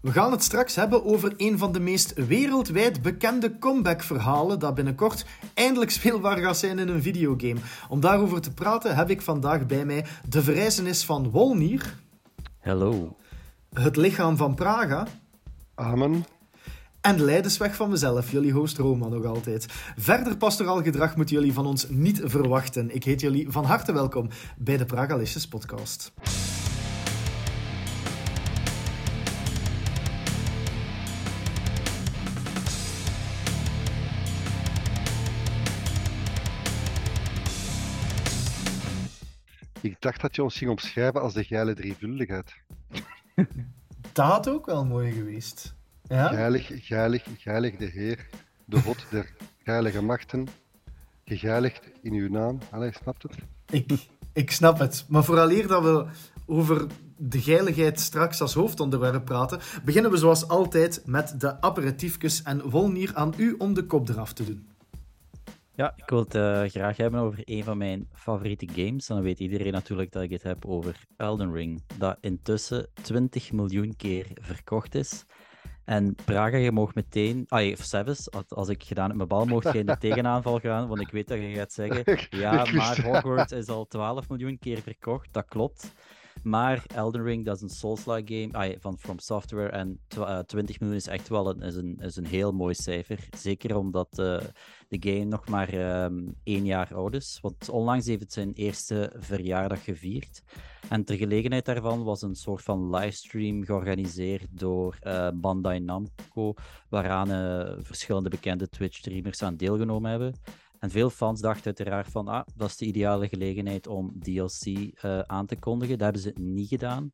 We gaan het straks hebben over een van de meest wereldwijd bekende comeback-verhalen dat binnenkort eindelijk speelbaar gaat zijn in een videogame. Om daarover te praten heb ik vandaag bij mij de verrijzenis van Wolnir. Hallo. Het lichaam van Praga. Amen. En de leidersweg van mezelf, jullie host Roma nog altijd. Verder pastoraal gedrag moeten jullie van ons niet verwachten. Ik heet jullie van harte welkom bij de Pragalicious podcast. Ik dacht dat je ons ging omschrijven als de geile drievuldigheid. Dat had ook wel mooi geweest. Ja? Geilig, geilig, geilig de Heer, de God der heilige machten, gegeiligd in uw naam. Allee, snapt het? Ik, ik snap het. Maar vooraleer dat we over de geiligheid straks als hoofdonderwerp praten, beginnen we zoals altijd met de aperitiefjes en Wolnier aan u om de kop eraf te doen. Ja, ik wil het eh, graag hebben over een van mijn favoriete games. En dan weet iedereen natuurlijk dat ik het heb over Elden Ring, dat intussen 20 miljoen keer verkocht is. En Praga, je mag meteen... Ah, of Sevis, als- ik gedaan heb mijn bal, mocht je in de tegenaanval gaan, want ik weet dat je gaat zeggen, ja, maar Hogwarts is al 12 miljoen keer verkocht. Dat klopt. Maar Elden Ring, dat is een Souls-like game van From Software. En tw- eh, 20 miljoen is echt wel een, is een, is een heel mooi cijfer. Zeker omdat eh, de game nog maar ehm, één jaar oud is. Want onlangs heeft het zijn eerste verjaardag gevierd. En ter gelegenheid daarvan was een soort van livestream georganiseerd door eh, Bandai Namco, waaraan verschillende bekende Twitch-streamers aan deelgenomen hebben. Veel fans dachten uiteraard van, ah, dat is de ideale gelegenheid om DLC eh, aan te kondigen. Dat hebben ze niet gedaan.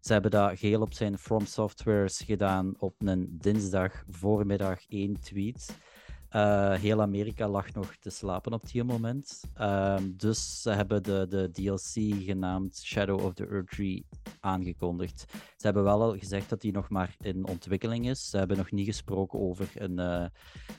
Ze hebben dat geheel op zijn From Softwares gedaan op een dinsdag voormiddag één tweet. Eh, heel Amerika lag nog te slapen op die moment. Ehm, dus ze hebben de, de DLC genaamd Shadow of the Tree aangekondigd. Ze hebben wel al gezegd dat die nog maar in ontwikkeling is. Ze hebben nog niet gesproken over een eh,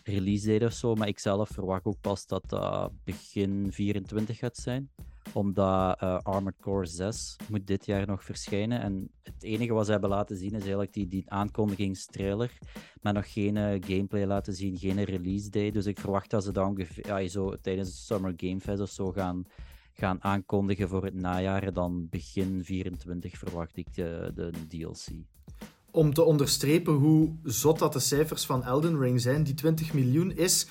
release date of zo, maar ik zelf verwacht ook pas dat dat begin 24 gaat zijn omdat eh, Armored Core 6 moet dit jaar nog verschijnen. En het enige wat ze hebben laten zien is eigenlijk die, die aankondigingstrailer. Maar nog geen eh, gameplay laten zien, geen release day. Dus ik verwacht dat ze dan ja, zo, tijdens de Summer Game Fest of zo gaan, gaan aankondigen voor het najaar. Dan begin 24 verwacht ik de, de DLC. Om te onderstrepen hoe zot dat de cijfers van Elden Ring zijn, die 20 miljoen is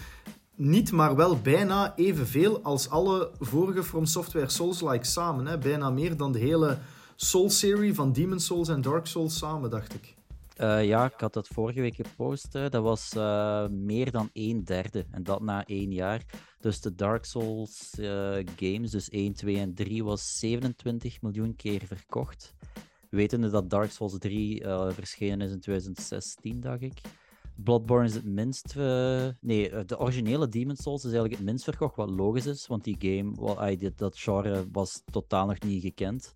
niet, maar wel bijna evenveel als alle vorige From Software Souls-like samen. Hè? Bijna meer dan de hele Soul-serie van Demon's Souls en Dark Souls samen, dacht ik. Eh, ja, ik had dat vorige week gepost. hè. Dat was eh, meer dan een derde. En dat na één jaar. Dus de Dark Souls eh, games, dus 1, 2 en 3, was 27 miljoen keer verkocht. Wetende dat Dark Souls 3 eh, verschenen is in 2016, dacht ik. Bloodborne is het minst. eh, nee, eh, de originele Demon's Souls is eigenlijk het minst verkocht, wat logisch is, want die game, dat genre was totaal nog niet gekend.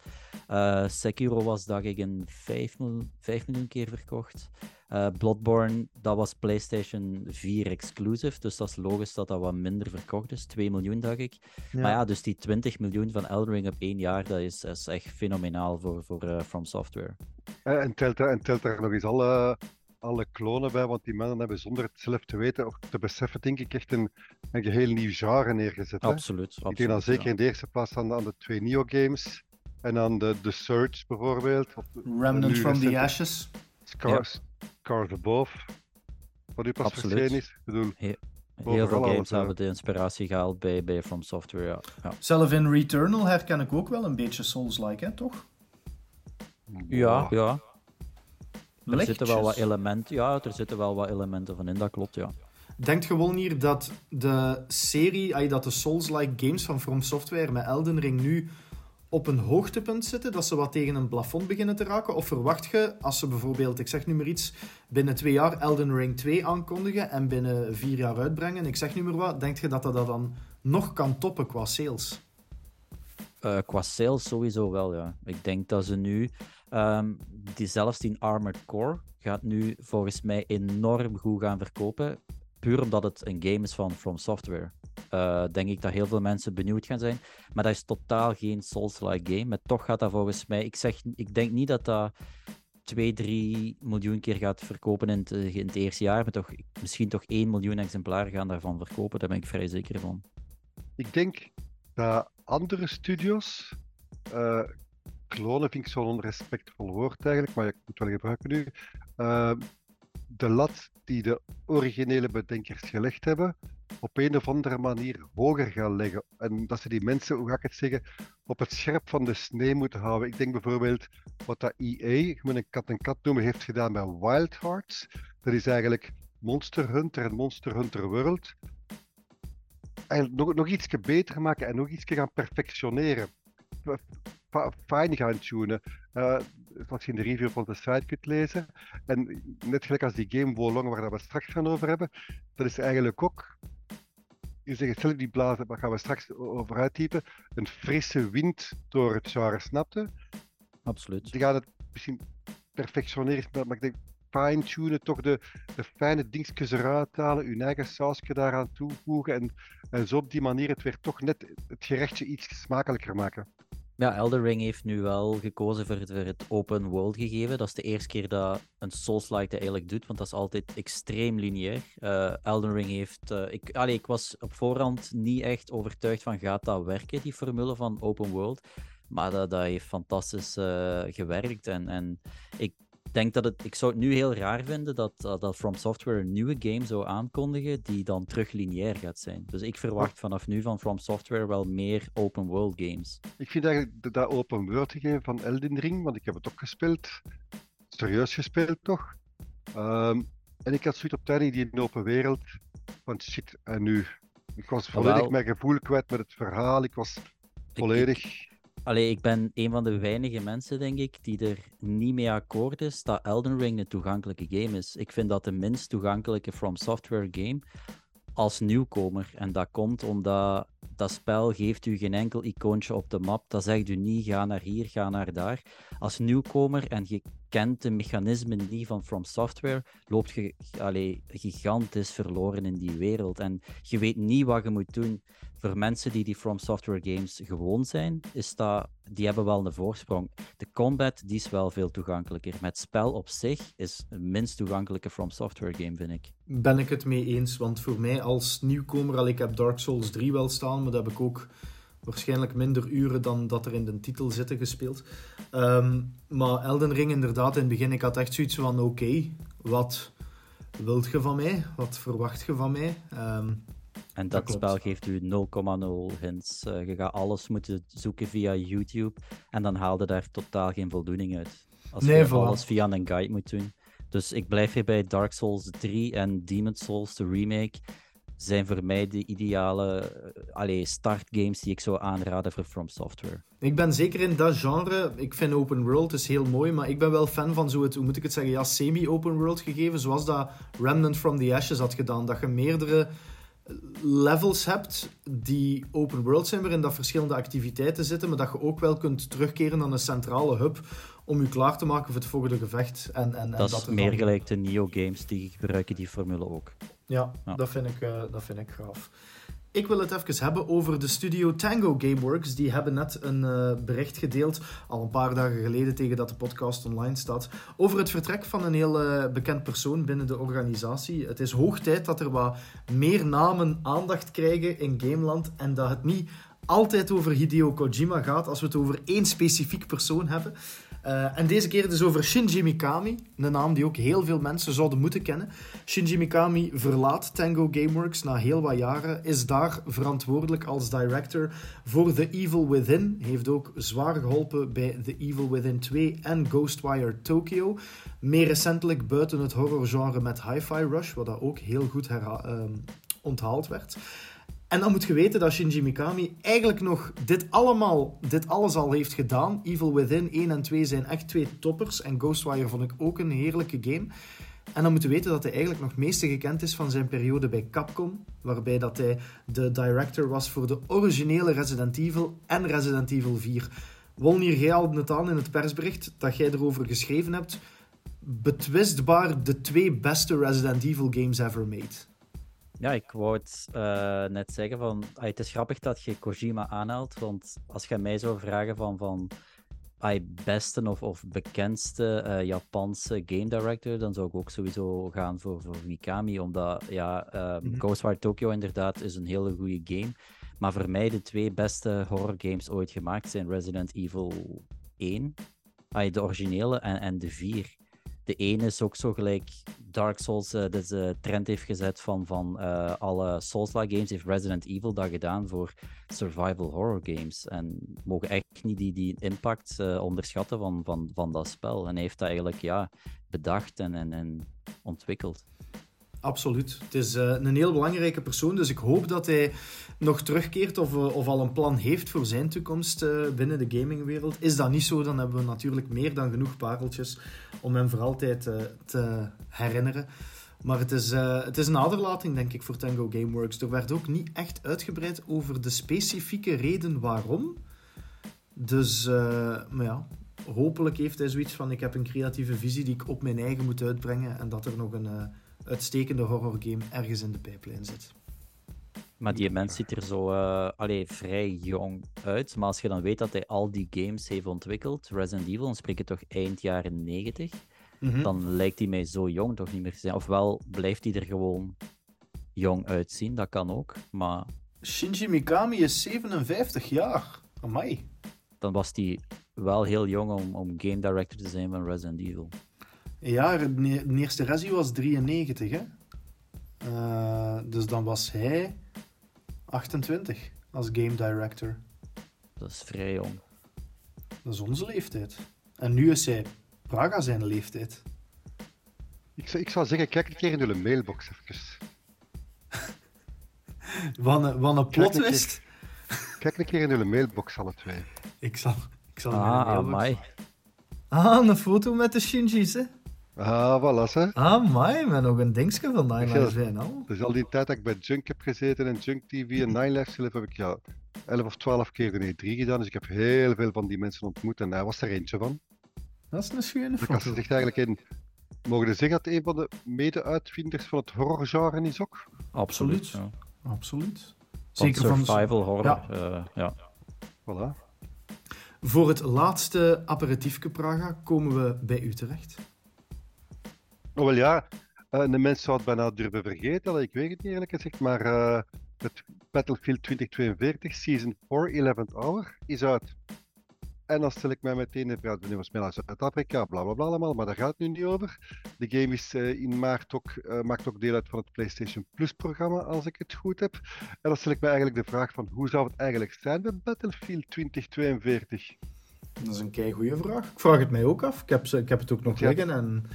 Eh, Sekiro was, dacht ik, een 5, mil- 5 miljoen keer verkocht. Eh, Bloodborne, dat was PlayStation 4 exclusive, dus dat is logisch dat dat wat minder verkocht is. 2 miljoen, dacht ik. Maar ja, dus die 20 miljoen van Elden Ring op één jaar, dat is, echt fenomenaal voor, voor From Software. Eh, En telt, en telt daar nog eens alle, alle klonen bij, want die mannen hebben zonder het zelf te weten of te beseffen, denk ik, echt een, een geheel nieuw genre neergezet. hè. Absoluut. Ik denk dan absoluut, zeker ja. in de eerste plaats aan de, aan de twee Neo-games en aan de, de Surge bijvoorbeeld. Of Remnant from the Ashes. Scars, Scars Above, wat nu pas Absoluut. verschenen is. Ik bedoel, Heel veel games hebben de inspiratie gehaald bij, bij From Software, ja. ja. Zelf in Returnal herken ik ook wel een beetje Souls-like, hè, toch? Ja, ja. Er zitten wel wat elementen, ja, er zitten wel wat elementen van in, dat klopt, ja. Denkt gewoon hier dat de serie, dat de Souls-like games van From Software met Elden Ring nu op een hoogtepunt zitten, dat ze wat tegen een plafond beginnen te raken? Of verwacht je, als ze bijvoorbeeld, ik zeg nu maar iets, binnen twee jaar Elden Ring 2 aankondigen en binnen vier jaar uitbrengen, ik zeg nu maar wat, denkt je dat dat dat dan nog kan toppen qua sales? Eh, qua sales sowieso wel, ja. Ik denk dat ze nu, ehm, die, zelfs die Armored Core gaat nu volgens mij enorm goed gaan verkopen. Puur omdat het een game is van From Software. Eh, denk ik dat heel veel mensen benieuwd gaan zijn. Maar dat is totaal geen Souls-like game. Maar toch gaat dat volgens mij. Ik, zeg, ik denk niet dat dat 2, 3 miljoen keer gaat verkopen in het, in het eerste jaar, maar toch, misschien toch 1 miljoen exemplaren gaan daarvan verkopen. Daar ben ik vrij zeker van. Ik denk dat andere studios, uh, klonen vind ik zo'n onrespectvol woord eigenlijk, maar ik moet wel gebruiken nu. Uh, de lat die de originele bedenkers gelegd hebben, op een of andere manier hoger gaan leggen. En dat ze die mensen, hoe ga ik het zeggen, op het scherp van de snee moeten houden. Ik denk bijvoorbeeld wat dat EA, ik moet een kat en kat noemen, heeft gedaan bij Wild Hearts. Dat is eigenlijk Monster Hunter en Monster Hunter World. Eigenlijk nog, nog iets beter maken en nog iets gaan perfectioneren. Fijn gaan tunen. Uh, wat je in de review van de site kunt lezen. En net gelijk als die game Wolong, waar we straks gaan over hebben, dat is eigenlijk ook je zegt zelf die blazen, daar gaan we straks over uittypen, een frisse wind door het genre, snapte? Absoluut. Die gaan het misschien perfectioneren, maar ik denk fine-tunen, toch de, de fijne dingetjes eruit halen, je eigen sausje daaraan toevoegen en, en zo op die manier het weer toch net het gerechtje iets smakelijker maken. Ja, Elden Ring heeft nu wel gekozen voor het, voor het open world gegeven. Dat is de eerste keer dat een Souls-like dat eigenlijk doet, want dat is altijd extreem lineair. Uh, Elden Ring heeft... Uh, ik, allee, ik was op voorhand niet echt overtuigd van gaat dat werken, die formule van open world. Maar dat, dat heeft fantastisch uh, gewerkt. En, en ik denk dat het, ik zou het nu heel raar vinden dat, dat From Software een nieuwe game zou aankondigen die dan terug lineair gaat zijn. Dus ik verwacht vanaf nu van From Software wel meer open world games. Ik vind eigenlijk dat open world gegeven van Elden Ring, want ik heb het ook gespeeld, serieus gespeeld toch. Um, en ik had zoiets op tijd die in open wereld, want shit, en nu? Ik was volledig mijn gevoel kwijt met het verhaal, ik was volledig... Allee, ik ben een van de weinige mensen, denk ik, die er niet mee akkoord is dat Elden Ring een toegankelijke game is. Ik vind dat de minst toegankelijke From Software game als nieuwkomer. En dat komt omdat dat spel geeft u geen enkel icoontje op de map. Dat zegt u niet, ga naar hier, ga naar daar. Als nieuwkomer en je kent de mechanismen niet van From Software, loopt je allee, gigantisch verloren in die wereld. En je weet niet wat je moet doen voor mensen die die From Software games gewoon zijn, is dat, die hebben wel een voorsprong. De combat die is wel veel toegankelijker. Met spel op zich is een minst toegankelijke From Software game, vind ik. Ben ik het mee eens, want voor mij als nieuwkomer, al ik heb Dark Souls 3 wel staan, maar dat heb ik ook waarschijnlijk minder uren dan dat er in de titel zitten gespeeld. Um, maar Elden Ring inderdaad, in het begin, ik had echt zoiets van, oké, wat wilt je van mij? Wat verwacht je van mij? Um, en dat, spel geeft u 0,0 hints. Uh, je gaat alles moeten zoeken via YouTube en dan haalde daar totaal geen voldoening uit. Als nee, je alles via een guide moet doen. Dus ik blijf hier bij Dark Souls 3 en Demon's Souls, de remake, zijn voor mij de ideale uh, allee, startgames die ik zou aanraden voor From Software. Ik ben zeker in dat genre. Ik vind open world is heel mooi, maar ik ben wel fan van zo het, hoe moet ik het zeggen, ja, semi-open world gegeven, zoals dat Remnant from the Ashes had gedaan. Dat je meerdere levels hebt die open world zijn, waarin dat verschillende activiteiten zitten, maar dat je ook wel kunt terugkeren naar een centrale hub om je klaar te maken voor het volgende gevecht. En, en, dat, is meer gelijk de Neo-games, die gebruiken die formule ook. Ja, Dat, vind ik, uh, dat vind ik gaaf. Ik wil het even hebben over de studio Tango Gameworks. Die hebben net een uh, bericht gedeeld, al een paar dagen geleden tegen dat de podcast online staat, over het vertrek van een heel uh, bekend persoon binnen de organisatie. Het is hoog tijd dat er wat meer namen aandacht krijgen in Gameland en dat het niet altijd over Hideo Kojima gaat als we het over één specifiek persoon hebben. Uh, en deze keer dus over Shinji Mikami, een naam die ook heel veel mensen zouden moeten kennen. Shinji Mikami verlaat Tango Gameworks na heel wat jaren, is daar verantwoordelijk als director voor The Evil Within. Heeft ook zwaar geholpen bij The Evil Within 2 en Ghostwire Tokyo. Meer recentelijk buiten het horrorgenre met Hi-Fi Rush, wat dat ook heel goed uh, onthaald werd. En dan moet je weten dat Shinji Mikami eigenlijk nog dit allemaal, dit alles al heeft gedaan. Evil Within 1 en 2 zijn echt twee toppers. En Ghostwire vond ik ook een heerlijke game. En dan moeten we weten dat hij eigenlijk nog meeste gekend is van zijn periode bij Capcom. Waarbij dat hij de director was voor de originele Resident Evil en Resident Evil 4. Wolnier, jij haalde het aan in het persbericht dat jij erover geschreven hebt. Betwistbaar de twee beste Resident Evil games ever made. Ja, ik wou het uh, net zeggen van... het is grappig dat je Kojima aanhaalt, want als je mij zou vragen van... van ai, beste of, of bekendste eh, Japanse game director, dan zou ik ook sowieso gaan voor, voor Mikami. Omdat ja, uh. Ghostwire Tokyo inderdaad is een hele goede game. Maar voor mij de twee beste horror games ooit gemaakt zijn Resident Evil 1, ai, de originele, en, en de 4. De 1 is ook zo gelijk Dark Souls eh, dus, eh, trend heeft gezet van, van eh, alle Souls-like games, heeft Resident Evil dat gedaan voor survival horror games. En we mogen echt niet die, die impact onderschatten van, van, van dat spel. En heeft dat eigenlijk ja, bedacht en, en, en ontwikkeld. Absoluut. Het is eh, een heel belangrijke persoon, dus ik hoop dat hij nog terugkeert of, eh, of al een plan heeft voor zijn toekomst eh, binnen de gamingwereld. Is dat niet zo, dan hebben we natuurlijk meer dan genoeg pareltjes om hem voor altijd te herinneren. Maar het is, het is een aderlating, denk ik, voor Tango Gameworks. Er werd ook niet echt uitgebreid over de specifieke reden waarom. Dus, maar ja, hopelijk heeft hij zoiets van: ik heb een creatieve visie die ik op mijn eigen moet uitbrengen en dat er nog een. Uitstekende horrorgame ergens in de pijplijn zit. Maar die mens ziet er zo eh, allee, vrij jong uit. Maar als je dan weet dat hij al die games heeft ontwikkeld, Resident Evil, dan spreek je toch eind jaren 90, Hm? dan lijkt hij mij zo jong toch niet meer te zijn. Ofwel blijft hij er gewoon jong uitzien, dat kan ook. Maar Shinji Mikami is 57 jaar. Amai. dan was hij wel heel jong om, om game director te zijn van Resident Evil. Ja, de de eerste Resi was 93, hè? Eh, dus dan was hij 28 als game director. Dat is vrij jong. Dat is onze leeftijd. En nu is hij Praga zijn leeftijd. Ik zou, ik zou zeggen, kijk een keer in jullie mailbox even. Wat een, wat een plot een keer. twist. Kijk een keer in jullie mailbox, alle twee. Ik zal, ik zal mijn Ah, mailbox- amai. Ah, een foto met de Shinji's, hè? Ah, voilà, hè. Ah, mai, met nog een dingetje van Nine en al. Dus al die tijd dat ik bij Junk heb gezeten en Junk TV en Nine Lives heb ik ja 11 of 12 keer de E3 gedaan. Dus ik heb heel veel van die mensen ontmoet en hij was er eentje van. Dat is een schöne Dus ik had foto. gezegd eigenlijk in. Mogen we zeggen dat een van de mede-uitvinders van het horrorgenre is ook? Absoluut. Absoluut. ja. Absoluut. Van Zeker van... survival horror. Ja. eh, ja. Voilà. Voor het laatste aperitiefje Praga komen we bij u terecht. Oh, wel ja, eh, de mens zou het bijna durven vergeten, ik weet het niet eerlijk gezegd, maar eh, het Battlefield 2042 Season 4 11th Hour is uit. En dan stel ik mij meteen de vraag, nu was mij naar Zuid-Afrika, bla bla bla allemaal, maar daar gaat het nu niet over. De game is eh, in maart ook, maakt ook deel uit van het PlayStation Plus programma, als ik het goed heb. En dan stel ik mij eigenlijk de vraag van, hoe zou het eigenlijk zijn bij Battlefield 2042? Dat is een kei goede vraag. Ik vraag het mij ook af. Ik heb, ik heb het ook nog Ja. liggen. En...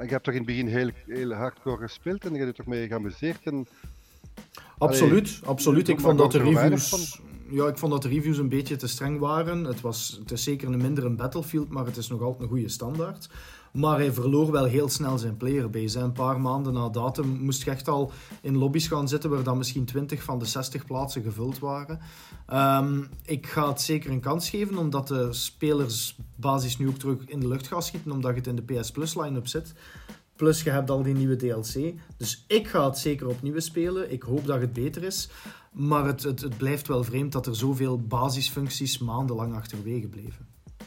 En je hebt toch in het begin heel, heel hardcore gespeeld en je hebt er toch mee geamuseerd en Absoluut, absoluut. Ik vond dat de reviews... Ja, ik vond dat de reviews een beetje te streng waren. Het, was, het is zeker een minder een Battlefield, maar het is nog altijd een goede standaard. Maar hij verloor wel heel snel zijn playerbase. Een paar maanden na datum moest je echt al in lobby's gaan zitten waar dan misschien 20 van de 60 plaatsen gevuld waren. Ehm, ik ga het zeker een kans geven, omdat de spelersbasis nu ook terug in de lucht gaat schieten, omdat je het in de PS Plus line-up zit. Plus je hebt al die nieuwe DLC. Dus ik ga het zeker opnieuw spelen. Ik hoop dat het beter is. Maar het, het, het blijft wel vreemd dat er zoveel basisfuncties maandenlang achterwege bleven.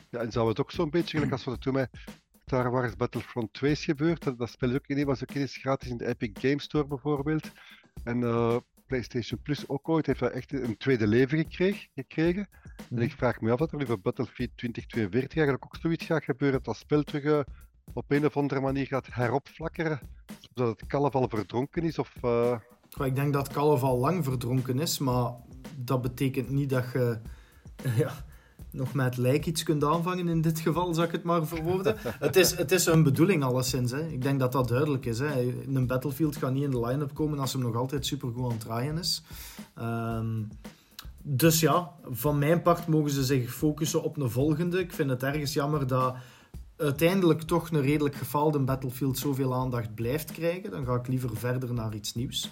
Ja, en zou het ook zo'n beetje, gelijk als wat er toen met Star Wars Battlefront 2 is gebeurd, dat, dat spel is ook in, was ook eens gratis in de Epic Game Store bijvoorbeeld. En eh, PlayStation Plus ook ooit heeft dat echt een tweede leven gekregen. En ik vraag me af dat er nu voor Battlefield 2042 eigenlijk ook zoiets gaat gebeuren, dat dat spel terug eh, op een of andere manier gaat heropflakkeren, zodat het kalf al verdronken is of... Goh, Ik denk dat Kalf al lang verdronken is, maar dat betekent niet dat je ja, nog met lijk iets kunt aanvangen in dit geval, zal ik het maar verwoorden. het, is, het is een bedoeling alleszins. Hè. Ik denk dat dat duidelijk is. Hè. Een Battlefield gaat niet in de line-up komen als hem nog altijd supergoed aan het draaien is. Ehm, dus ja, van mijn part mogen ze zich focussen op een volgende. Ik vind het ergens jammer dat uiteindelijk toch een redelijk gefaalde Battlefield zoveel aandacht blijft krijgen. Dan ga ik liever verder naar iets nieuws.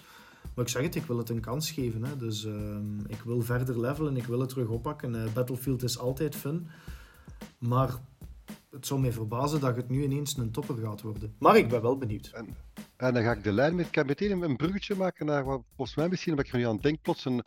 Maar ik zeg het, ik wil het een kans geven. Hè. Dus ehm, ik wil verder levelen, ik wil het terug oppakken. Eh, Battlefield is altijd fun. Maar het zou mij verbazen dat het nu ineens een topper gaat worden. Maar ik ben wel benieuwd. En dan ga ik de lijn met, ik kan meteen een bruggetje maken naar wat volgens mij misschien, wat ik er nu aan denk, plots een,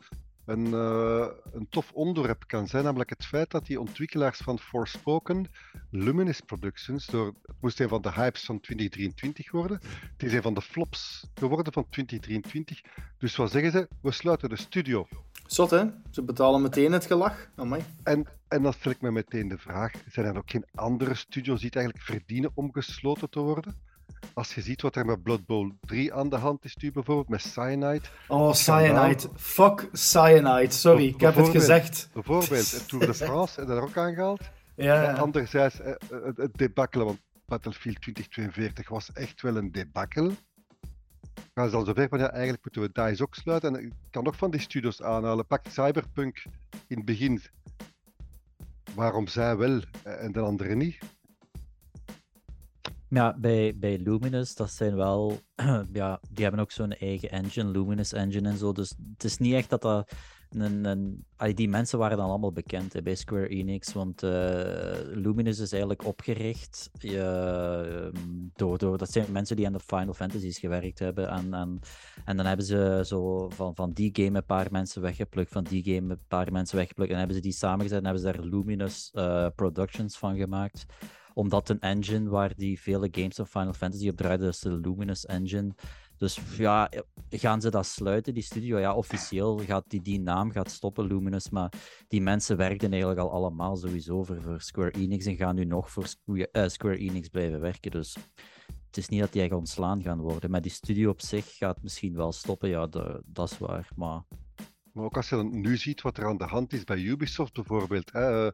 een, uh, een tof onderwerp kan zijn, namelijk het feit dat die ontwikkelaars van Forspoken, Luminous Productions, door, het moest een van de hypes van 2023 worden, het is een van de flops geworden van 2023. Dus wat zeggen ze? We sluiten de studio. Zot, hè? Ze betalen meteen het gelach. Amai. En, en dan stel ik me meteen de vraag, zijn er ook geen andere studios die het eigenlijk verdienen om gesloten te worden? Als je ziet wat er met Blood Bowl 3 aan de hand is, nu bijvoorbeeld met Cyanide. Oh, Cyanide. Fuck Cyanide. Sorry, ik heb het gezegd. Bijvoorbeeld, Tour de France, en daar ook aangehaald. Ja. En anderzijds, eh, het, het debakkelen, want Battlefield 2042 was echt wel een debakkel. Gaan ze al zover van ja, eigenlijk moeten we DICE ook sluiten. En ik kan nog van die studios aanhalen. Pak Cyberpunk in het begin. Waarom zij wel eh, en de anderen niet? Ja, bij, bij Luminous, dat zijn wel... ja, die hebben ook zo'n eigen engine, Luminous Engine en zo. Dus het is niet echt dat dat... Een, een, die mensen waren dan allemaal bekend bij Square Enix, want uh, Luminous is eigenlijk opgericht uh, door, door... Dat zijn mensen die aan de Final Fantasies gewerkt hebben. En, en, en dan hebben ze zo van, van die game een paar mensen weggeplukt, van die game een paar mensen weggeplukt. En hebben ze die samengezet en hebben ze daar Luminous uh, Productions van gemaakt omdat een engine waar die vele games van Final Fantasy op draaiden, is de Luminous Engine. Dus ja, gaan ze dat sluiten, die studio? Ja, officieel gaat die, die naam gaat stoppen, Luminous. Maar die mensen werkten eigenlijk al allemaal sowieso voor, voor Square Enix en gaan nu nog voor Square, uh, Square Enix blijven werken. Dus het is niet dat die echt ontslaan gaan worden. Maar die studio op zich gaat misschien wel stoppen, ja, dat is waar. Maar maar ook als je dan nu ziet wat er aan de hand is bij Ubisoft bijvoorbeeld. Hè,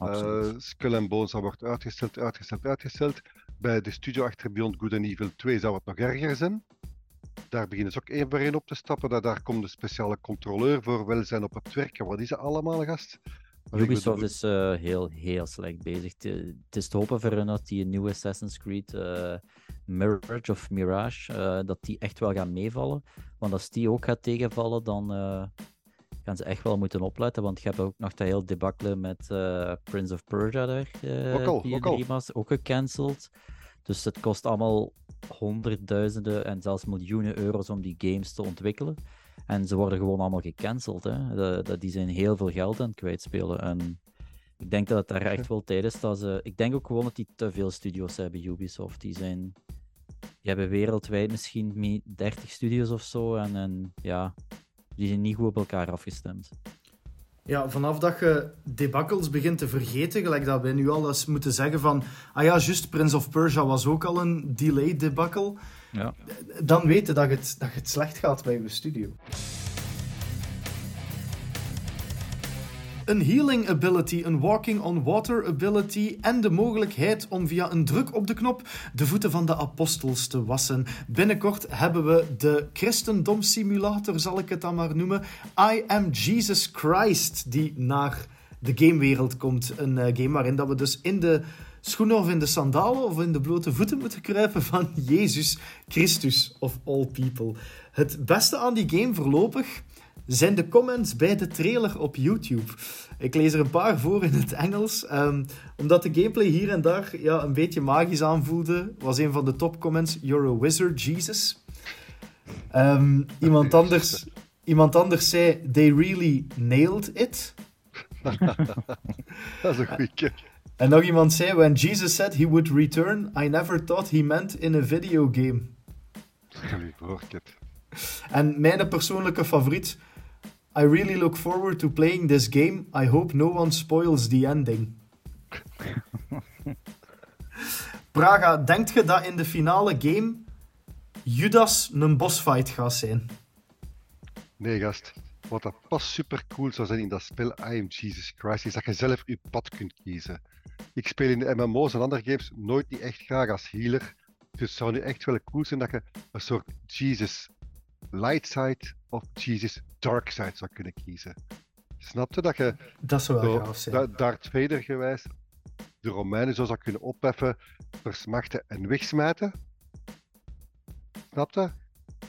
uh, Skull and Bones wordt uitgesteld, uitgesteld, uitgesteld. Bij de studio achter Beyond Good and Evil 2 zou het nog erger zijn. Daar beginnen ze ook één voor één op te stappen. Daar, daar komt de speciale controleur voor welzijn op het werk. wat is dat allemaal, gast? Ubisoft is uh, heel, heel slecht bezig. Het is te hopen voor hen dat die nieuwe Assassin's Creed uh, Mirage of Mirage, dat die echt wel gaan meevallen. Want als die ook gaat tegenvallen, dan gaan ze echt wel moeten opletten, want je hebt ook nog dat heel debakkelen met uh, Prince of Persia daar. Uh, ook al, die ook, al. ook gecanceld. Dus het kost allemaal honderdduizenden en zelfs miljoenen euro's om die games te ontwikkelen. En ze worden gewoon allemaal gecanceld. Hè. De, die zijn heel veel geld aan het kwijtspelen. En ik denk dat het daar echt wel tijd is dat ze... Ik denk ook gewoon dat die te veel studios hebben, Ubisoft. Die zijn... Die hebben wereldwijd misschien 30 studios of zo. En, en ja, die zijn niet goed op elkaar afgestemd. Ja, vanaf dat je debakkels begint te vergeten, gelijk dat wij nu al eens moeten zeggen van ah ja, juist, Prince of Persia was ook al een delayed debakkel. Ja. Dan weten dat het, dat het slecht gaat bij je studio. Een healing ability, een walking on water ability en de mogelijkheid om via een druk op de knop de voeten van de apostels te wassen. Binnenkort hebben we de christendom simulator, zal ik het dan maar noemen. I am Jesus Christ, die naar de gamewereld komt. Een uh, game waarin dat we dus in de schoenen of in de sandalen of in de blote voeten moeten kruipen van Jezus Christus of all people. Het beste aan die game voorlopig zijn de comments bij de trailer op YouTube. Ik lees er een paar voor in het Engels. Um, omdat de gameplay hier en daar ja, een beetje magisch aanvoelde, was een van de top comments: You're a wizard, Jesus. Um, iemand, anders, iemand anders zei: They really nailed it. Dat is een goeie. En nog iemand zei: When Jesus said he would return, I never thought he meant in a video game. En mijn persoonlijke favoriet I really look forward to playing this game. I hope no one spoils the ending. Praga, denkt je dat in de finale game Judas een bossfight gaat zijn? Nee, gast. Wat dat pas super cool zou zijn in dat spel I Am Jesus Christ, is dat je zelf je pad kunt kiezen. Ik speel in de MMO's en andere games nooit niet echt graag als healer. Dus het zou nu echt wel cool zijn dat je een soort Jesus light side of Jesus dark side zou kunnen kiezen. Snapte dat je dat zou wel gaaf zijn. Da Darth Vader gewijs de Romeinen zo zou kunnen opheffen, versmachten en wegsmijten? Snapte?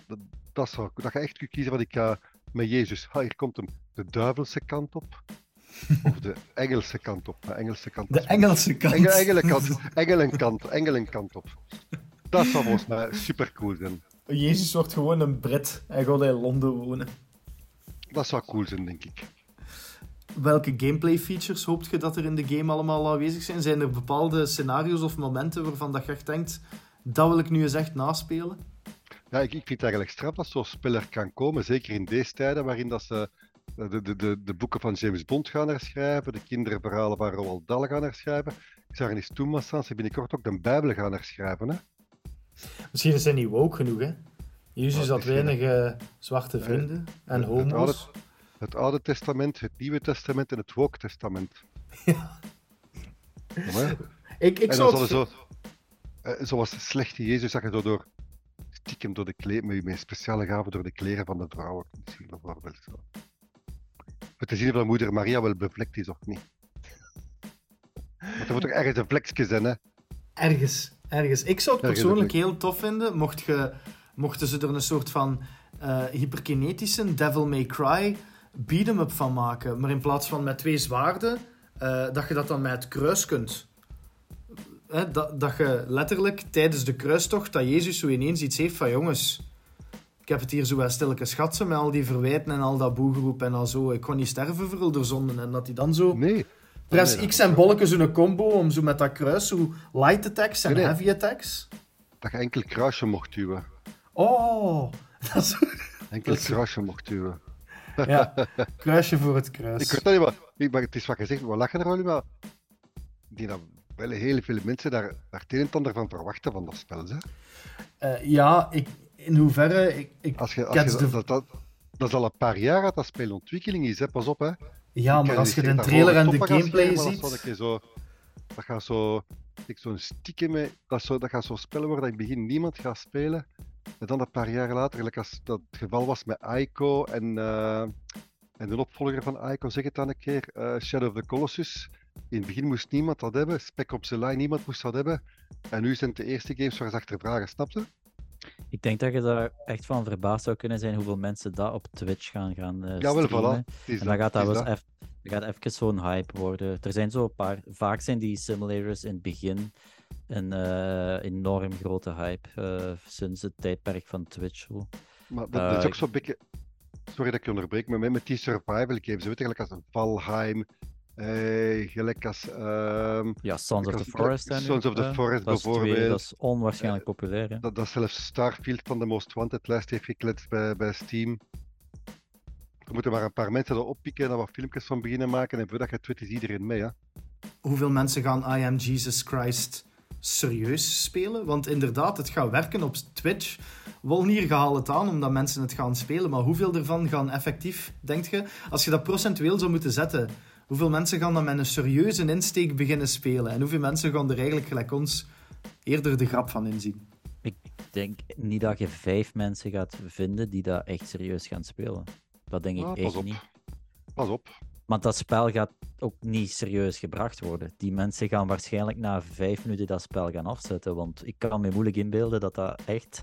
Dat, dat, zou, dat je echt kunt kiezen wat ik ga met Jezus. Ha, hier komt hem de duivelse kant op. Of de Engelse kant op. De Engelse kant, de Engelse kant. Engel, engelenkant, engelenkant, engelenkant op. Dat zou volgens mij super cool zijn. Jezus wordt gewoon een Brit. Hij gaat in Londen wonen. dat zou cool zijn, denk ik. Welke gameplay features hoopt je dat er in de game allemaal aanwezig zijn? Zijn er bepaalde scenario's of momenten waarvan dat je echt denkt, dat wil ik nu eens echt naspelen? Ja, ik, ik vind het eigenlijk straf dat zo'n speler kan komen, zeker in deze tijden waarin dat ze de, de, de, de boeken van James Bond gaan herschrijven, de kinderverhalen van Roald Dahl gaan herschrijven. Ik zag er eens toen, staan, ze binnenkort ook de Bijbel gaan herschrijven. Hè? Misschien is hij niet woke genoeg, hè? Jezus had weinig uh, zwarte vrienden en homo's. Het oude, het oude, Testament, het Nieuwe Testament en het Woke Testament. Ja. ik, ik en zou het... zo, uh, zoals slechte Jezus, zag je zo door stiekem door de kleren, met, met speciale gaven door de kleren van de vrouwen, misschien bijvoorbeeld. Zo. Om te zien of de moeder Maria wel bevlekt is of niet. Want er moet toch ergens een vlekje zijn, hè? Ergens, ergens. Ik zou het persoonlijk heel tof vinden, mocht je, mochten ze er een soort van uh, hyperkinetische Devil May Cry beat-em-up van maken. Maar in plaats van met twee zwaarden, uh, dat je dat dan met het kruis kunt. Hè, dat, dat je letterlijk tijdens de kruistocht, dat Jezus zo ineens iets heeft van jongens... Ik heb het hier zo wel stilletjes schatsen met al die verwijten en al dat boegeroep en al zo. Ik kon niet sterven voor de zonden. En dat hij dan zo... Nee. Press nee, X en bolken zo'n combo om zo met dat kruis zo light attacks en Nee, heavy attacks. Dat je enkel kruisje mocht duwen. Oh, dat is... Enkel Dat is- kruisje mocht duwen. Ja, kruisje voor het kruis. Ik weet dat niet, maar, ik- maar het is wat je zegt, we lachen er wel niet, maar denk dat wel heel veel mensen daar, daar het een en ander van verwachten van dat spel. Hè? Eh, ja, ik, in hoeverre... Ik, ik, Als je, als je, de- dat, dat, dat is al een paar jaar dat dat spel ontwikkeling is, hè? pas op. Hè? Ja, maar kan als je de trailer dat en de gameplay spelen, Dat, ziet... keer zo, dat gaat zo, ik zo'n stiekem mee, dat, zo, dat gaat zo'n spel worden dat in het begin niemand gaat spelen. En dan een paar jaar later, gelijk als dat het geval was met Ico en, eh, en de opvolger van Ico, zeg het dan een keer, eh, Shadow of the Colossus. In het begin moest niemand dat hebben, Spec Ops The Line, niemand moest dat hebben. En nu zijn het de eerste games waar ze achter vragen, snap je? Ik denk dat je daar echt van verbaasd zou kunnen zijn hoeveel mensen dat op Twitch gaan, gaan eh Jawel, streamen. voilà. En dan gaat dat wel dan gaat even zo'n hype worden. Er zijn zo een paar, vaak zijn die simulators in het begin een eh, enorm grote hype eh, sinds het tijdperk van Twitch. Maar dat, dat is ook zo'n beetje. Sorry dat ik je onderbreek, maar met, met die survival games, weet je, gelijk als een Valheim, eh, gelijk als. ehm, Ja, Sons of the Forest. nu, Sons of the eh. Forest dat twee- bijvoorbeeld. dat is onwaarschijnlijk populair. Hè? dat, dat zelfs Starfield van de Most Wanted lijst heeft gekletst bij, bij Steam. Er moeten maar een paar mensen erop pikken en er wat filmpjes van beginnen maken. En voordat je het weet, is iedereen mee. Hè? Hoeveel mensen gaan I Am Jesus Christ serieus spelen? Want inderdaad, het gaat werken op Twitch. Wolnier gehaald het aan omdat mensen het gaan spelen. Maar hoeveel ervan gaan effectief, denk je? Als je dat procentueel zou moeten zetten, hoeveel mensen gaan dan met een serieuze insteek beginnen spelen? En hoeveel mensen gaan er eigenlijk, gelijk ons, eerder de grap van inzien? Ik denk niet dat je vijf mensen gaat vinden die dat echt serieus gaan spelen. Dat denk ik Ah, echt op. niet. Pas op. Want dat spel gaat ook niet serieus gebracht worden. Die mensen gaan waarschijnlijk na vijf minuten dat spel gaan afzetten. Want ik kan me moeilijk inbeelden dat dat echt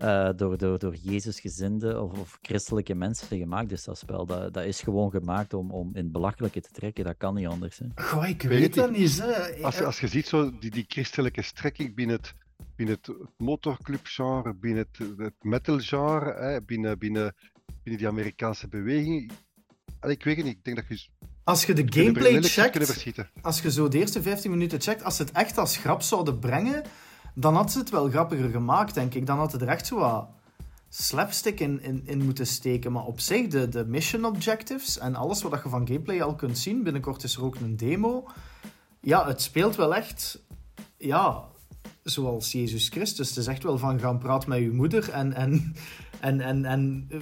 eh, door, door, door Jezusgezinden of, of christelijke mensen gemaakt is, dat spel. Dat, dat is gewoon gemaakt om, om in het belachelijke te trekken. Dat kan niet anders. Hè. Goh, ik Weet weet dat niet. Hè. Als, je- als je ziet zo die, die christelijke strekking binnen het, binnen het motorclubgenre, binnen het, het metalgenre, hè, binnen, binnen, binnen die Amerikaanse beweging. Allee, ik weet het niet, ik denk dat je Als je de gameplay checkt, als je zo de eerste 15 minuten checkt, als ze het echt als grap zouden brengen, dan had ze het wel grappiger gemaakt, denk ik. Dan had het er echt zo wat slapstick in, in, in moeten steken. Maar op zich, de, de mission objectives en alles wat je van gameplay al kunt zien, binnenkort is er ook een demo. Ja, het speelt wel echt, ja, zoals Jezus Christus. Het is echt wel van gaan praten met je moeder en, en, en, en, en eh,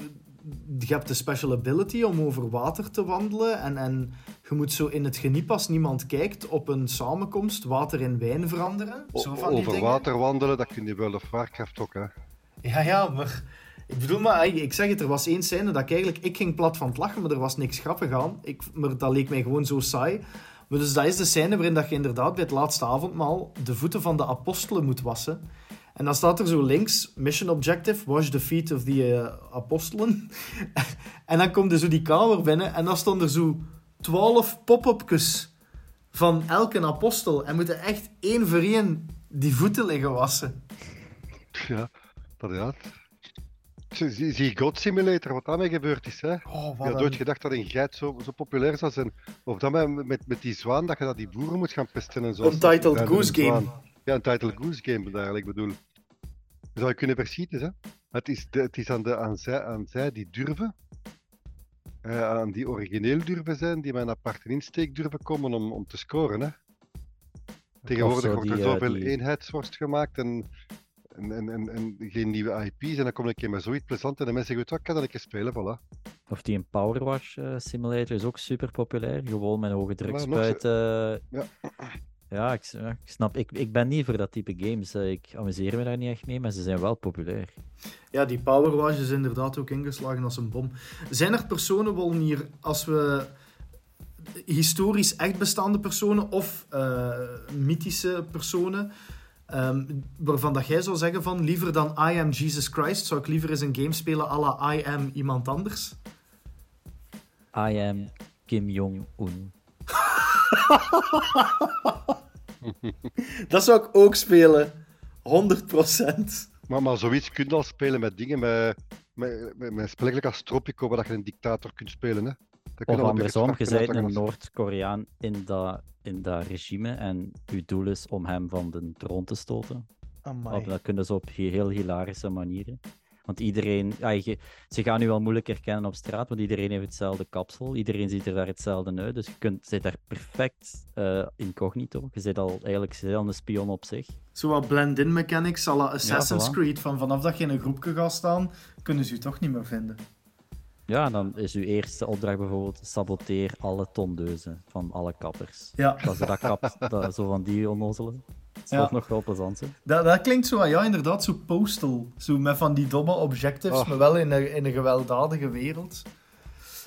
je hebt de special ability om over water te wandelen en, en je moet zo in het geniep als niemand kijkt op een samenkomst water in wijn veranderen. Zo van die Over dingen. water wandelen, dat kun je wel of Warcraft ook. Hè. Ja, ja, maar ik bedoel maar, ik ik zeg het, er was één scène dat ik eigenlijk, ik ging plat van het lachen, maar er was niks grappig aan. Ik, maar dat leek mij gewoon zo saai. Maar dus dat is de scène waarin dat je inderdaad bij het laatste avondmaal de voeten van de apostelen moet wassen. En dan staat er zo links, mission objective, wash the feet of the eh, apostelen. en dan komt er zo die kamer binnen en dan stonden er zo twaalf pop-upjes van elke apostel. En moeten echt één voor één die voeten liggen wassen. Ja, dat ja. zie, zie God Simulator, wat daarmee gebeurd is. Hè? Oh, Ik wat had nooit gedacht dat een geit zo, zo populair zou zijn. Of dat met, met, met die zwaan, dat je dat die boeren moet gaan pesten en zo. Untitled Goose Game. Ja, een Titled Goose Game bedoel ik bedoel. Zou je kunnen verschieten, hè. Het is, de, het is aan, de, aan, zij, aan zij die durven, eh, aan die origineel durven zijn, die met een aparte insteek durven komen om, om te scoren, hè. Tegenwoordig wordt er eh, zoveel die- eenheidsworst gemaakt en, en, en, en, en geen nieuwe IP's. En dan kom ik een met zoiets plezant en de mensen zeggen, wat kan dat ik eens spelen, voilà. Of die een Power Wash eh, simulator is ook super populair. Gewoon met hoge spuiten. Ja. Ja, ik, snap. Ik, ik ben niet voor dat type games. eh, Ik amuseer me daar niet echt mee, maar ze zijn wel populair. Ja, die Power Wash is inderdaad ook ingeslagen als een bom. Zijn er personen, Wollen, hier, als we historisch echt bestaande personen of eh, mythische personen, ehm, waarvan dat jij zou zeggen van liever dan I am Jesus Christ, zou ik liever eens een game spelen à la I am iemand anders? I am Kim Jong-un. Dat zou ik ook spelen. 100%. Maar, maar zoiets kun je al spelen met dingen, met, met, met, met spel gelijk als Tropico, waar je een dictator kunt spelen. Hè. Dat kun Of je andersom, je bent een Noord-Koreaan in dat, in dat regime en uw doel is om hem van de troon te stoten. Of dat kunnen ze op he- heel hilarische manieren. Want iedereen, ja, je- ze gaan u wel moeilijk herkennen op straat, want iedereen heeft hetzelfde kapsel. Iedereen ziet er daar hetzelfde uit. Dus je kunt, zit daar perfect eh, incognito. Je zit al eigenlijk al een spion op zich. Zo wat blend-in mechanics à la Assassin's voilà. Creed. Van vanaf dat je in een groepje gaat staan, kunnen ze je toch niet meer vinden. Ja, en dan is uw eerste opdracht bijvoorbeeld: saboteer alle tondeuzen van alle kappers. Ja, Dat ze dat kap, dat, zo van die onnozelen. Dat is Ja. toch nog wel plezant. hè? dat, dat klinkt zo, ja, inderdaad, zo postal. Zo met van die domme objectives, Ah. maar wel in een, in een gewelddadige wereld.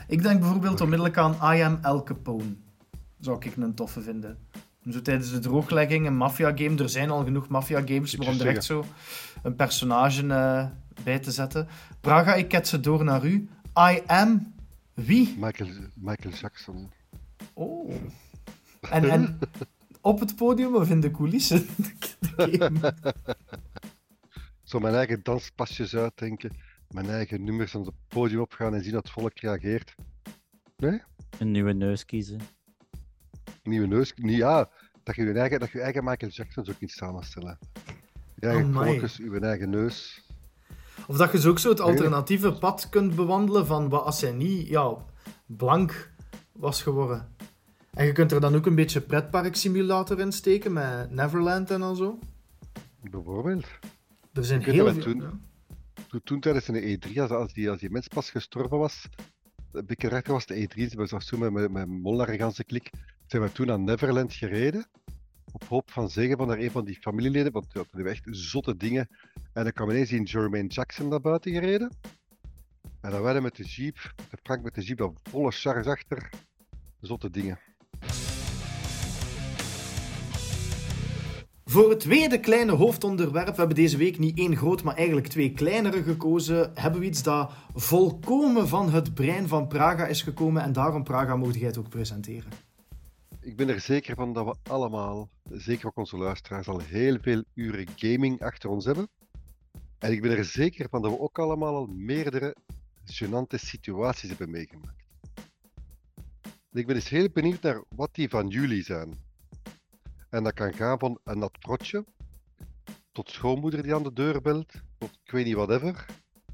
Ik denk bijvoorbeeld onmiddellijk aan I Am El Capone. Zou ik een toffe vinden. Zo tijdens de drooglegging, een maffia-game. Er zijn al genoeg maffia-games, maar om echt zo een personage eh, bij te zetten. Praga, ik ket ze door naar u. I am... Wie? Michael, Michael Jackson. Oh. En, en op het podium of in de coulissen? De. Zo mijn eigen danspasjes uitdenken, mijn eigen nummers aan het podium opgaan en zien dat het volk reageert. Een nieuwe neus kiezen. Nieuwe neus. niet ja, dat je je eigen, dat je eigen Michael Jackson zo kunt samenstellen. Je eigen kolkjes, je eigen neus. Of dat je zo ook zo het alternatieve pad kunt bewandelen van wat als hij niet ja, blank was geworden. En je kunt er dan ook een beetje pretparksimulator in steken met Neverland en al zo. Bijvoorbeeld. Er zijn heel veel... toen- Toen, toen tijdens een E3, als, als, die, als die mens pas gestorven was, een beetje rechter was de E3, we was toen met, met, met klik, zijn we toen naar Neverland gereden. Op hoop van zeggen van er een van die familieleden, want ja, hebben echt zotte dingen. En dan kwam ineens die Jermaine Jackson naar buiten gereden. En dan werden met de jeep, de Frank met de jeep, dan volle charge achter. Zotte dingen. Voor het tweede kleine hoofdonderwerp, we hebben deze week niet één groot, maar eigenlijk twee kleinere gekozen, hebben we iets dat volkomen van het brein van Praga is gekomen en daarom, Praga, mocht jij het ook presenteren. Ik ben er zeker van dat we allemaal, zeker ook onze luisteraars, al heel veel uren gaming achter ons hebben. En ik ben er zeker van dat we ook allemaal al meerdere gênante situaties hebben meegemaakt. En ik ben dus heel benieuwd naar wat die van jullie zijn. En dat kan gaan van een nat tot schoonmoeder die aan de deur belt, tot ik weet niet whatever.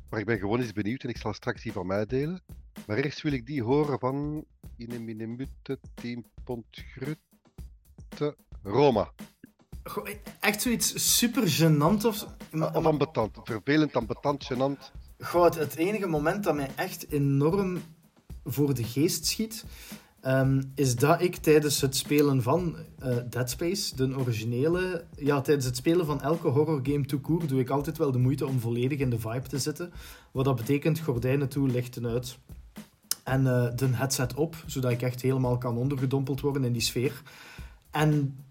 Maar ik ben gewoon eens benieuwd en ik zal straks die van mij delen. Maar eerst wil ik die horen van in een minute 10 pond grutte Roma. Goh, Echt zoiets super gênant of... Of ambetant. Vervelend, ambetant, gênant. Goh, het, het enige moment dat mij echt enorm voor de geest schiet, ehm, is dat ik tijdens het spelen van eh, Dead Space, de originele, ja, tijdens het spelen van elke horrorgame to court, doe ik altijd wel de moeite om volledig in de vibe te zitten. Wat dat betekent, gordijnen toe, lichten uit. En eh, de headset op, zodat ik echt helemaal kan ondergedompeld worden in die sfeer. En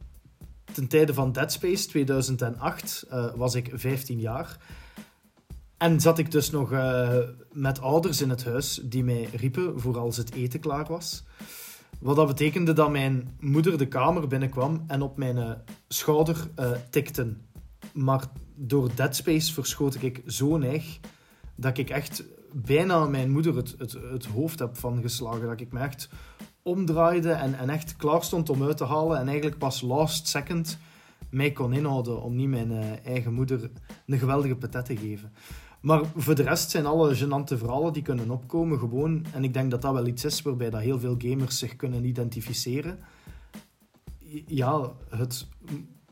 ten tijde van Dead Space 2008 eh, was ik 15 jaar. En zat ik dus nog met ouders in het huis die mij riepen voor als het eten klaar was. Wat dat betekende dat mijn moeder de kamer binnenkwam en op mijn eh, schouder eh tikte. Maar door Dead Space verschoot ik zo neig dat ik echt bijna mijn moeder het, het, het hoofd heb van geslagen. Dat ik me echt omdraaide en, en echt klaar stond om uit te halen. En eigenlijk pas last second mij kon inhouden om niet mijn eh, eigen moeder een geweldige patet te geven. Maar voor de rest zijn alle gênante verhalen die kunnen opkomen gewoon... En ik denk dat dat wel iets is waarbij dat heel veel gamers zich kunnen identificeren. Ja, het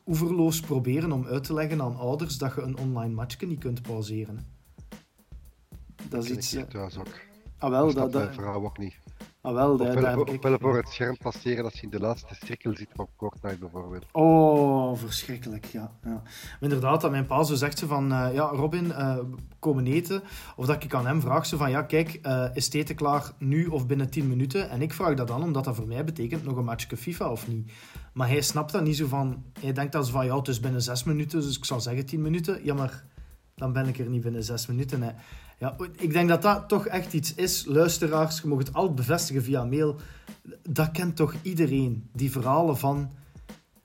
oeverloos proberen om uit te leggen aan ouders dat je een online matchje niet kunt pauzeren. Dat is iets... Ik thuis ook. Ah, wel, dat, dat, ook niet. Ah, wel, daar, daar of, wel voor het scherm passeren als je in de laatste cirkel zit van Fortnite bijvoorbeeld. Oh, verschrikkelijk, ja. ja. Maar inderdaad, dat mijn pa zo zegt ze van, uh, ja, Robin, uh, komen eten. Of dat ik aan hem vraag ze van, ja, kijk, uh, is het eten klaar nu of binnen 10 minuten? En ik vraag dat dan, omdat dat voor mij betekent nog een matchje FIFA of niet. Maar hij snapt dat niet zo van, hij denkt dat ze van, ja, het is binnen 6 minuten, dus ik zal zeggen 10 minuten. Ja, maar dan ben ik er niet binnen 6 minuten. Hè. Ja, ik denk dat dat toch echt iets is. Luisteraars, je mag het altijd bevestigen via mail. Dat kent toch iedereen. Die verhalen van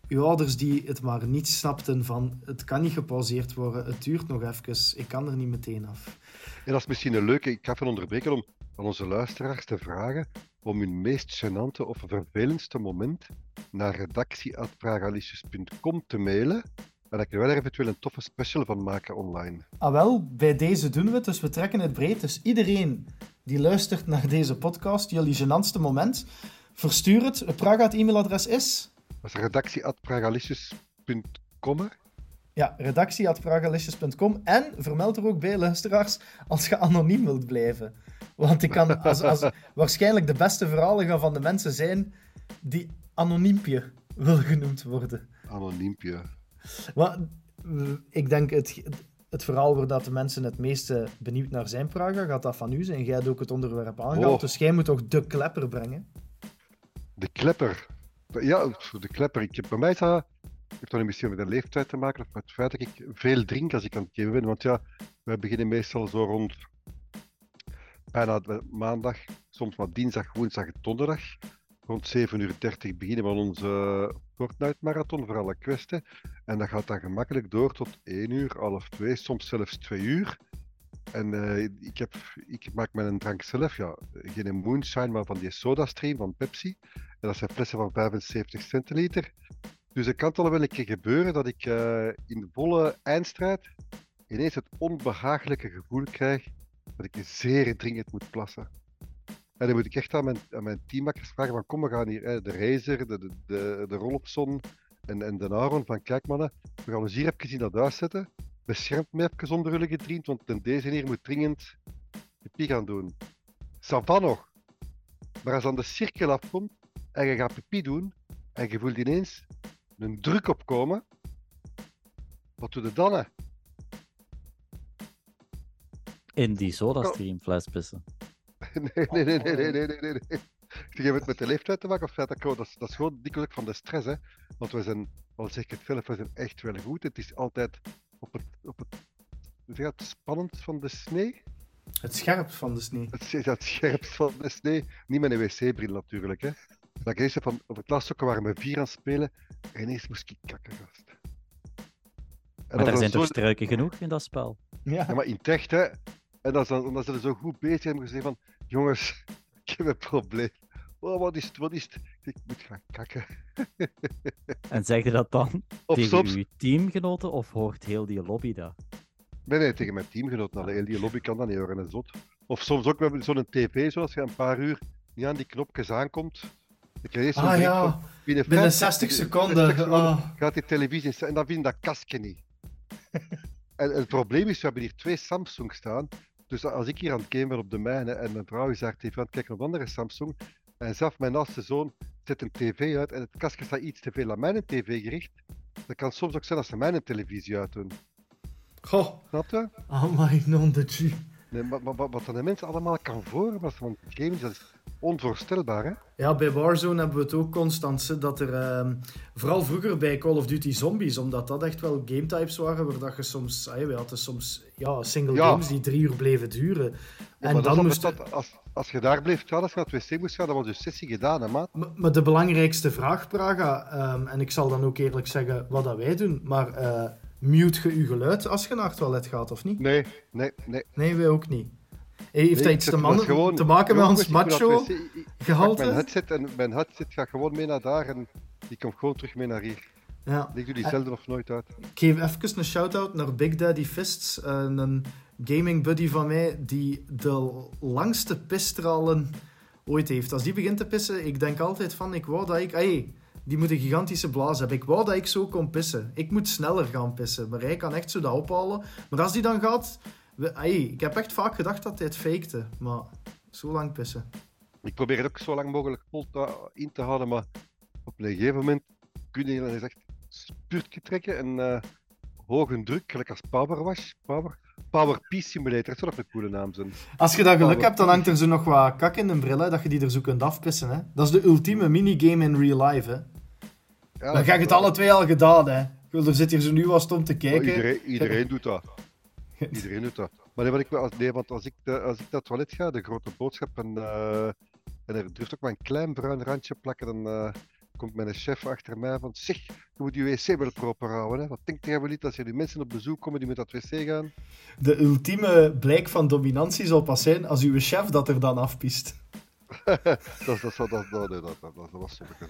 uw ouders die het maar niet snapten van het kan niet gepauzeerd worden, het duurt nog even, ik kan er niet meteen af. En dat is misschien een leuke, ik ga even onderbreken om aan onze luisteraars te vragen om hun meest gênante of vervelendste moment naar redactie.vragalicious.com te mailen maar dat er wel eventueel een toffe special van maken online. Ah wel, bij deze doen we het, dus we trekken het breed. Dus iedereen die luistert naar deze podcast, jullie genantste moment, verstuur het. Het Praga e-mailadres is? Dat is redactie.pragalicious.com Ja, redactie.pragalicious.com en vermeld er ook bij, luisteraars, als je anoniem wilt blijven. Want ik kan als, als, waarschijnlijk de beste verhalen gaan van de mensen zijn die anoniempje wil genoemd worden. Anoniempje. Maar, ik denk het, het verhaal waar dat de mensen het meeste benieuwd naar zijn, Praga, gaat dat van u zijn. Jij hebt ook het onderwerp aangehaald, oh. dus jij moet toch de klepper brengen? De klepper? Ja, de klepper. Ik heb, bij mij dat, heeft dat misschien met een leeftijd te maken, of met het feit dat ik veel drink als ik aan het geven ben. Want ja, wij beginnen meestal zo rond bijna maandag, soms maar dinsdag, woensdag en donderdag rond 7.30 uur beginnen we onze Fortnite-marathon voor alle kwesten. En dat gaat dan gemakkelijk door tot 1 uur, half 2, soms zelfs 2 uur. En uh, ik, heb, ik maak mijn drank zelf, ja, geen moonshine, maar van die SodaStream van Pepsi. En dat zijn flessen van 75 centiliter. Dus het kan toch wel een keer gebeuren dat ik uh, in de volle eindstrijd ineens het onbehagelijke gevoel krijg dat ik zeer dringend moet plassen. En dan moet ik echt aan mijn, aan mijn teammakers vragen van kom, we gaan hier, hè, de Razer, de, de, de, de Rolopson en, en de Aaron, van kijk mannen, we gaan ons hier even in dat huis zetten. Beschermt me even onder jullie gedriend, want deze hier moet dringend pipi gaan doen. Savan nog. Maar als aan de cirkel afkomt en je gaat pipi doen en je voelt ineens een druk opkomen, wat doe je dan? Hè? In die SodaStream fles pissen. Nee, nee, nee, nee, nee, nee, nee, nee. Je hebt het met de leeftijd te maken, of dat, dat, is, dat is gewoon dikwijls van de stress, hè. Want we zijn, al zeg ik het zelf, we zijn echt wel goed. Het is altijd op het, op het, zeg het spannend van de snee. Het scherp van de snee. Het, het scherp van de snee. Niet met een wc-bril natuurlijk, hè. Dat ik eens van, op het laatste waren we vier aan het spelen en ineens moest ik kakken, gast. En maar er zijn toch struiken genoeg in dat spel? Ja, ja maar in techt, hè. En dan, dan, dan zijn ze zo goed bezig en gezegd van, jongens, ik heb een probleem. Oh, wat is het, wat is het? Ik moet gaan kakken. En zeg je dat dan of tegen soms... uw teamgenoten of hoort heel die lobby dat? Nee, nee, tegen mijn teamgenoten. Heel die lobby kan dat niet horen, en zot. Of soms ook met zo'n tv, zoals je een paar uur niet aan die knopjes aankomt. Ik eerst ah ja, binnen, binnen 60 seconden. Oh. Gaat die televisie en dan vind je dat kastje niet. en, het probleem is, we hebben hier twee Samsung staan. Dus als ik hier aan het gamen ben op de mijne en mijn vrouw zegt even aan het kijken op andere Samsung en zelf mijn oudste zoon zet een tv uit en het kastje staat iets te veel aan mijn tv gericht, dat kan soms ook zijn als ze mijn televisie uitdoen. Goh. Snap je? Oh my non de Nee, maar, maar, wat dan de mensen allemaal kan vormen van games, dat is onvoorstelbaar, hè? Ja, bij Warzone hebben we het ook constant, dat er... Uh, vooral vroeger bij Call of Duty Zombies, omdat dat echt wel game types waren, waar dat je soms... We hadden soms ja, single games die drie uur bleven duren. en dan moest... Dat, als, als je daar bleef gaan, als je naar het wc moest gaan, dan was je sessie gedaan, hè, maat? Maar, de belangrijkste vraag, Praga, um, en ik zal dan ook eerlijk zeggen wat dat wij doen, maar uh, Mute je je geluid als je naar het toilet gaat, of niet? Nee, nee, nee. Nee, wij ook niet. Heeft Nee, iets te, man- gewoon- te maken met ons macho gehalte? Mijn headset en mijn headset gaat gewoon mee naar daar en die komt gewoon terug mee naar hier. Ja. Ik doe die zelden of nooit uit. Ik geef even een shout-out naar Big Daddy Fists, eh, een gaming buddy van mij die de langste pisstralen ooit heeft. Als die begint te pissen, ik denk altijd van, ik wou dat ik... Hey, die moet een gigantische blaas hebben. Ik wou dat ik zo kon pissen. Ik moet sneller gaan pissen, maar hij kan echt zo dat ophalen. Maar als die dan gaat... we- ik heb echt vaak gedacht dat hij het fakte, maar zo lang pissen. Ik probeer het ook zo lang mogelijk vol te- in te houden, maar op een gegeven moment kun je dan eens echt spurtje trekken en eh, hoge druk, gelijk als Power Wash, Power, Power P Simulator, dat zou ook een coole naam zijn. Als je dat geluk hebt, dan hangt er zo nog wat kak in de bril, hè, dat je die er zo kunt afpissen. Hè. Dat is de ultieme minigame in real life. Hè. Ja, Dan ga je het alle twee al gedaan, hè. Er zit hier zo nu wat stom te Maar kijken. iedereen, iedereen doet dat. Iedereen doet dat. Maar nee, wat ik, als, nee, want als ik, de, als ik naar het toilet ga, de grote boodschap, en, eh, en er durft ook maar een klein bruin randje plakken, dan eh, komt mijn chef achter mij van zeg, je moet je wc wel proper houden. Hè. Wat denkt jij wel niet als er die mensen op bezoek komen die met dat wc gaan? De ultieme blijk van dominantie zal pas zijn als uw chef dat er dan afpiest. dat, dat, dat, dat, dat, dat, dat, dat, dat was hè.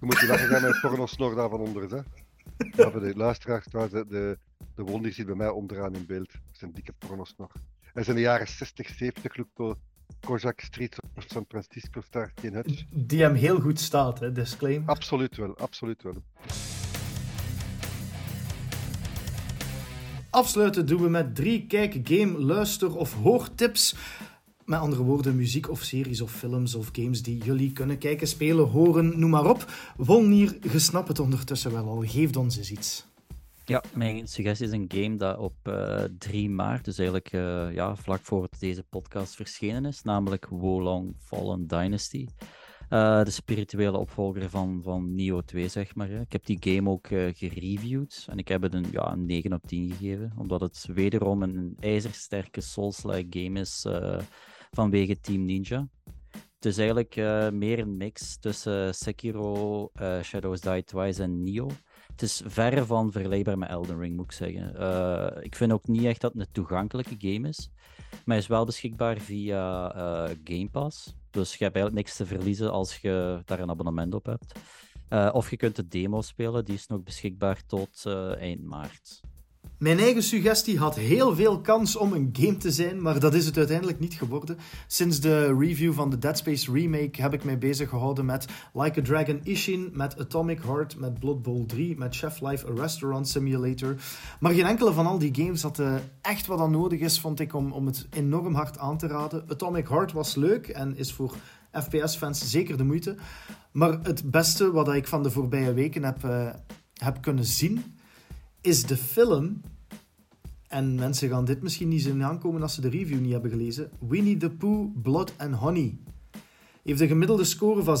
Je moet je lachen gaan met pornosnor daar van onder. Hè. Ja, voor de luisteraars de, de, de wonder zit bij mij onderaan in beeld. Dat een dikke pornosnor. En zijn de jaren 60, 70 loopt door Kojak Street of San Francisco Star geen hutch. Die hem heel goed staat, hè, disclaim. Absoluut wel, absoluut wel. Afsluiten doen we met drie kijk, game, luister of hoortips. Met andere woorden, muziek of series of films of games die jullie kunnen kijken, spelen, horen, noem maar op. Wolnier, je snapt het ondertussen wel al. Geef ons eens iets. Ja, mijn suggestie is een game dat op eh 3 maart, dus eigenlijk eh, ja, vlak voor deze podcast verschenen is, namelijk Wolong Fallen Dynasty. Eh, de spirituele opvolger van, van Neo 2, zeg maar. Ik heb die game ook eh, gereviewd en ik heb het een, ja, een 9 op 10 gegeven, omdat het wederom een ijzersterke Souls-like game is eh, vanwege Team Ninja. Het is eigenlijk eh, meer een mix tussen Sekiro, eh, Shadows Die Twice en Neo. Het is verre van vergelijkbaar met Elden Ring, moet ik zeggen. Eh, ik vind ook niet echt dat het een toegankelijke game is. Maar is wel beschikbaar via Game Pass. Dus je hebt eigenlijk niks te verliezen als je daar een abonnement op hebt. Of je kunt de demo spelen, die is nog beschikbaar tot eind maart. Mijn eigen suggestie had heel veel kans om een game te zijn, maar dat is het uiteindelijk niet geworden. Sinds de review van de Dead Space remake heb ik mij bezig gehouden met Like a Dragon Ishin, met Atomic Heart, met Blood Bowl 3, met Chef Life, A Restaurant Simulator. Maar geen enkele van al die games had eh, echt wat aan nodig is, vond ik, om, om het enorm hard aan te raden. Atomic Heart was leuk en is voor FPS-fans zeker de moeite. Maar het beste wat ik van de voorbije weken heb, eh, heb kunnen zien, is de film. En mensen gaan dit misschien niet zien aankomen als ze de review niet hebben gelezen. Winnie the Pooh, Blood and Honey. Heeft een gemiddelde score van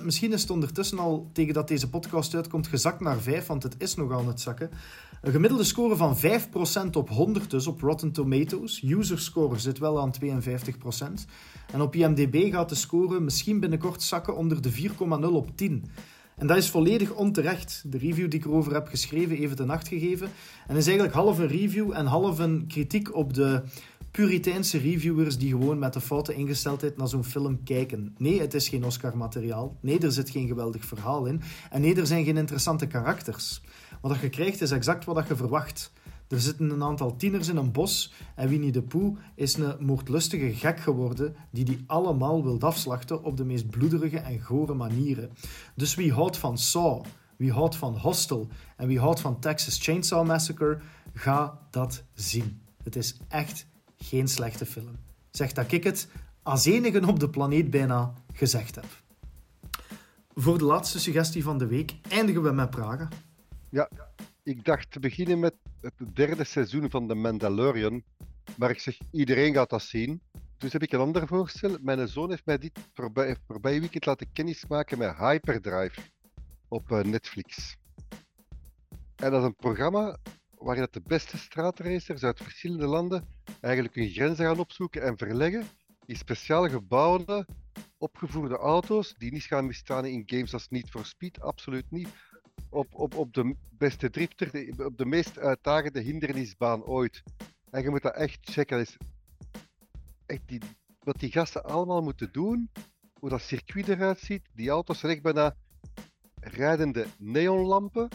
6%. Misschien is het ondertussen al, tegen dat deze podcast uitkomt, gezakt naar 5, want het is nog aan het zakken. Een gemiddelde score van 5% op 100 dus op Rotten Tomatoes. User score zit wel aan 52%. En op IMDb gaat de score misschien binnenkort zakken onder de 4,0 op 10. En dat is volledig onterecht. De review die ik erover heb geschreven het een 8 gegeven. En is eigenlijk half een review en half een kritiek op de Puriteinse reviewers die gewoon met de foute ingesteldheid naar zo'n film kijken. Nee, het is geen Oscar-materiaal. Nee, er zit geen geweldig verhaal in. En nee, er zijn geen interessante karakters. Wat je krijgt is exact wat je verwacht. Er zitten een aantal tieners in een bos en Winnie de Pooh is een moordlustige gek geworden die die allemaal wil afslachten op de meest bloederige en gore manieren. Dus wie houdt van Saw, wie houdt van Hostel en wie houdt van Texas Chainsaw Massacre, ga dat zien. Het is echt geen slechte film. Zeg dat ik het als enige op de planeet bijna gezegd heb. Voor de laatste suggestie van de week eindigen we met Praga. Ja, ik dacht te beginnen met het derde seizoen van The Mandalorian. Maar ik zeg, iedereen gaat dat zien. Dus heb ik een ander voorstel. Mijn zoon heeft mij dit voorbij, voorbije weekend laten kennismaken met Hyperdrive op eh, Netflix. En dat is een programma waarin de beste straatracers uit verschillende landen eigenlijk hun grenzen gaan opzoeken en verleggen in speciaal gebouwde, opgevoerde auto's die niet gaan misstaan in games als Need for Speed, absoluut niet. Op, op, op de beste drifter, op de meest uitdagende hindernisbaan ooit. En je moet dat echt checken. Is echt die, wat die gasten allemaal moeten doen, hoe dat circuit eruit ziet. Die auto's zijn echt bijna rijdende neonlampen.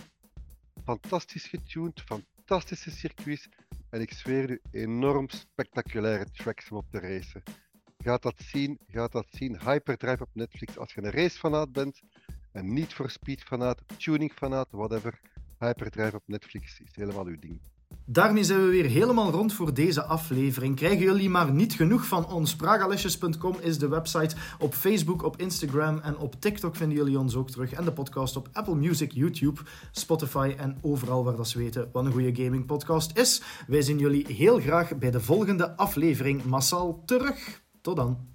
Fantastisch getuned, fantastische circuits. En ik zweer u, enorm spectaculaire tracks om op te racen. Gaat dat zien, gaat dat zien. Hyperdrive op Netflix. Als je een racefanaat bent, en niet voor speedfanaat, tuningfanaat, whatever. Hyperdrive op Netflix is helemaal uw ding. Daarmee zijn we weer helemaal rond voor deze aflevering. Krijgen jullie maar niet genoeg van ons? Pragalesjes.com is de website. Op Facebook, op Instagram en op TikTok vinden jullie ons ook terug. En de podcast op Apple Music, YouTube, Spotify en overal waar dat ze weten wat een goede gaming podcast is. Wij zien jullie heel graag bij de volgende aflevering massaal terug. Tot dan.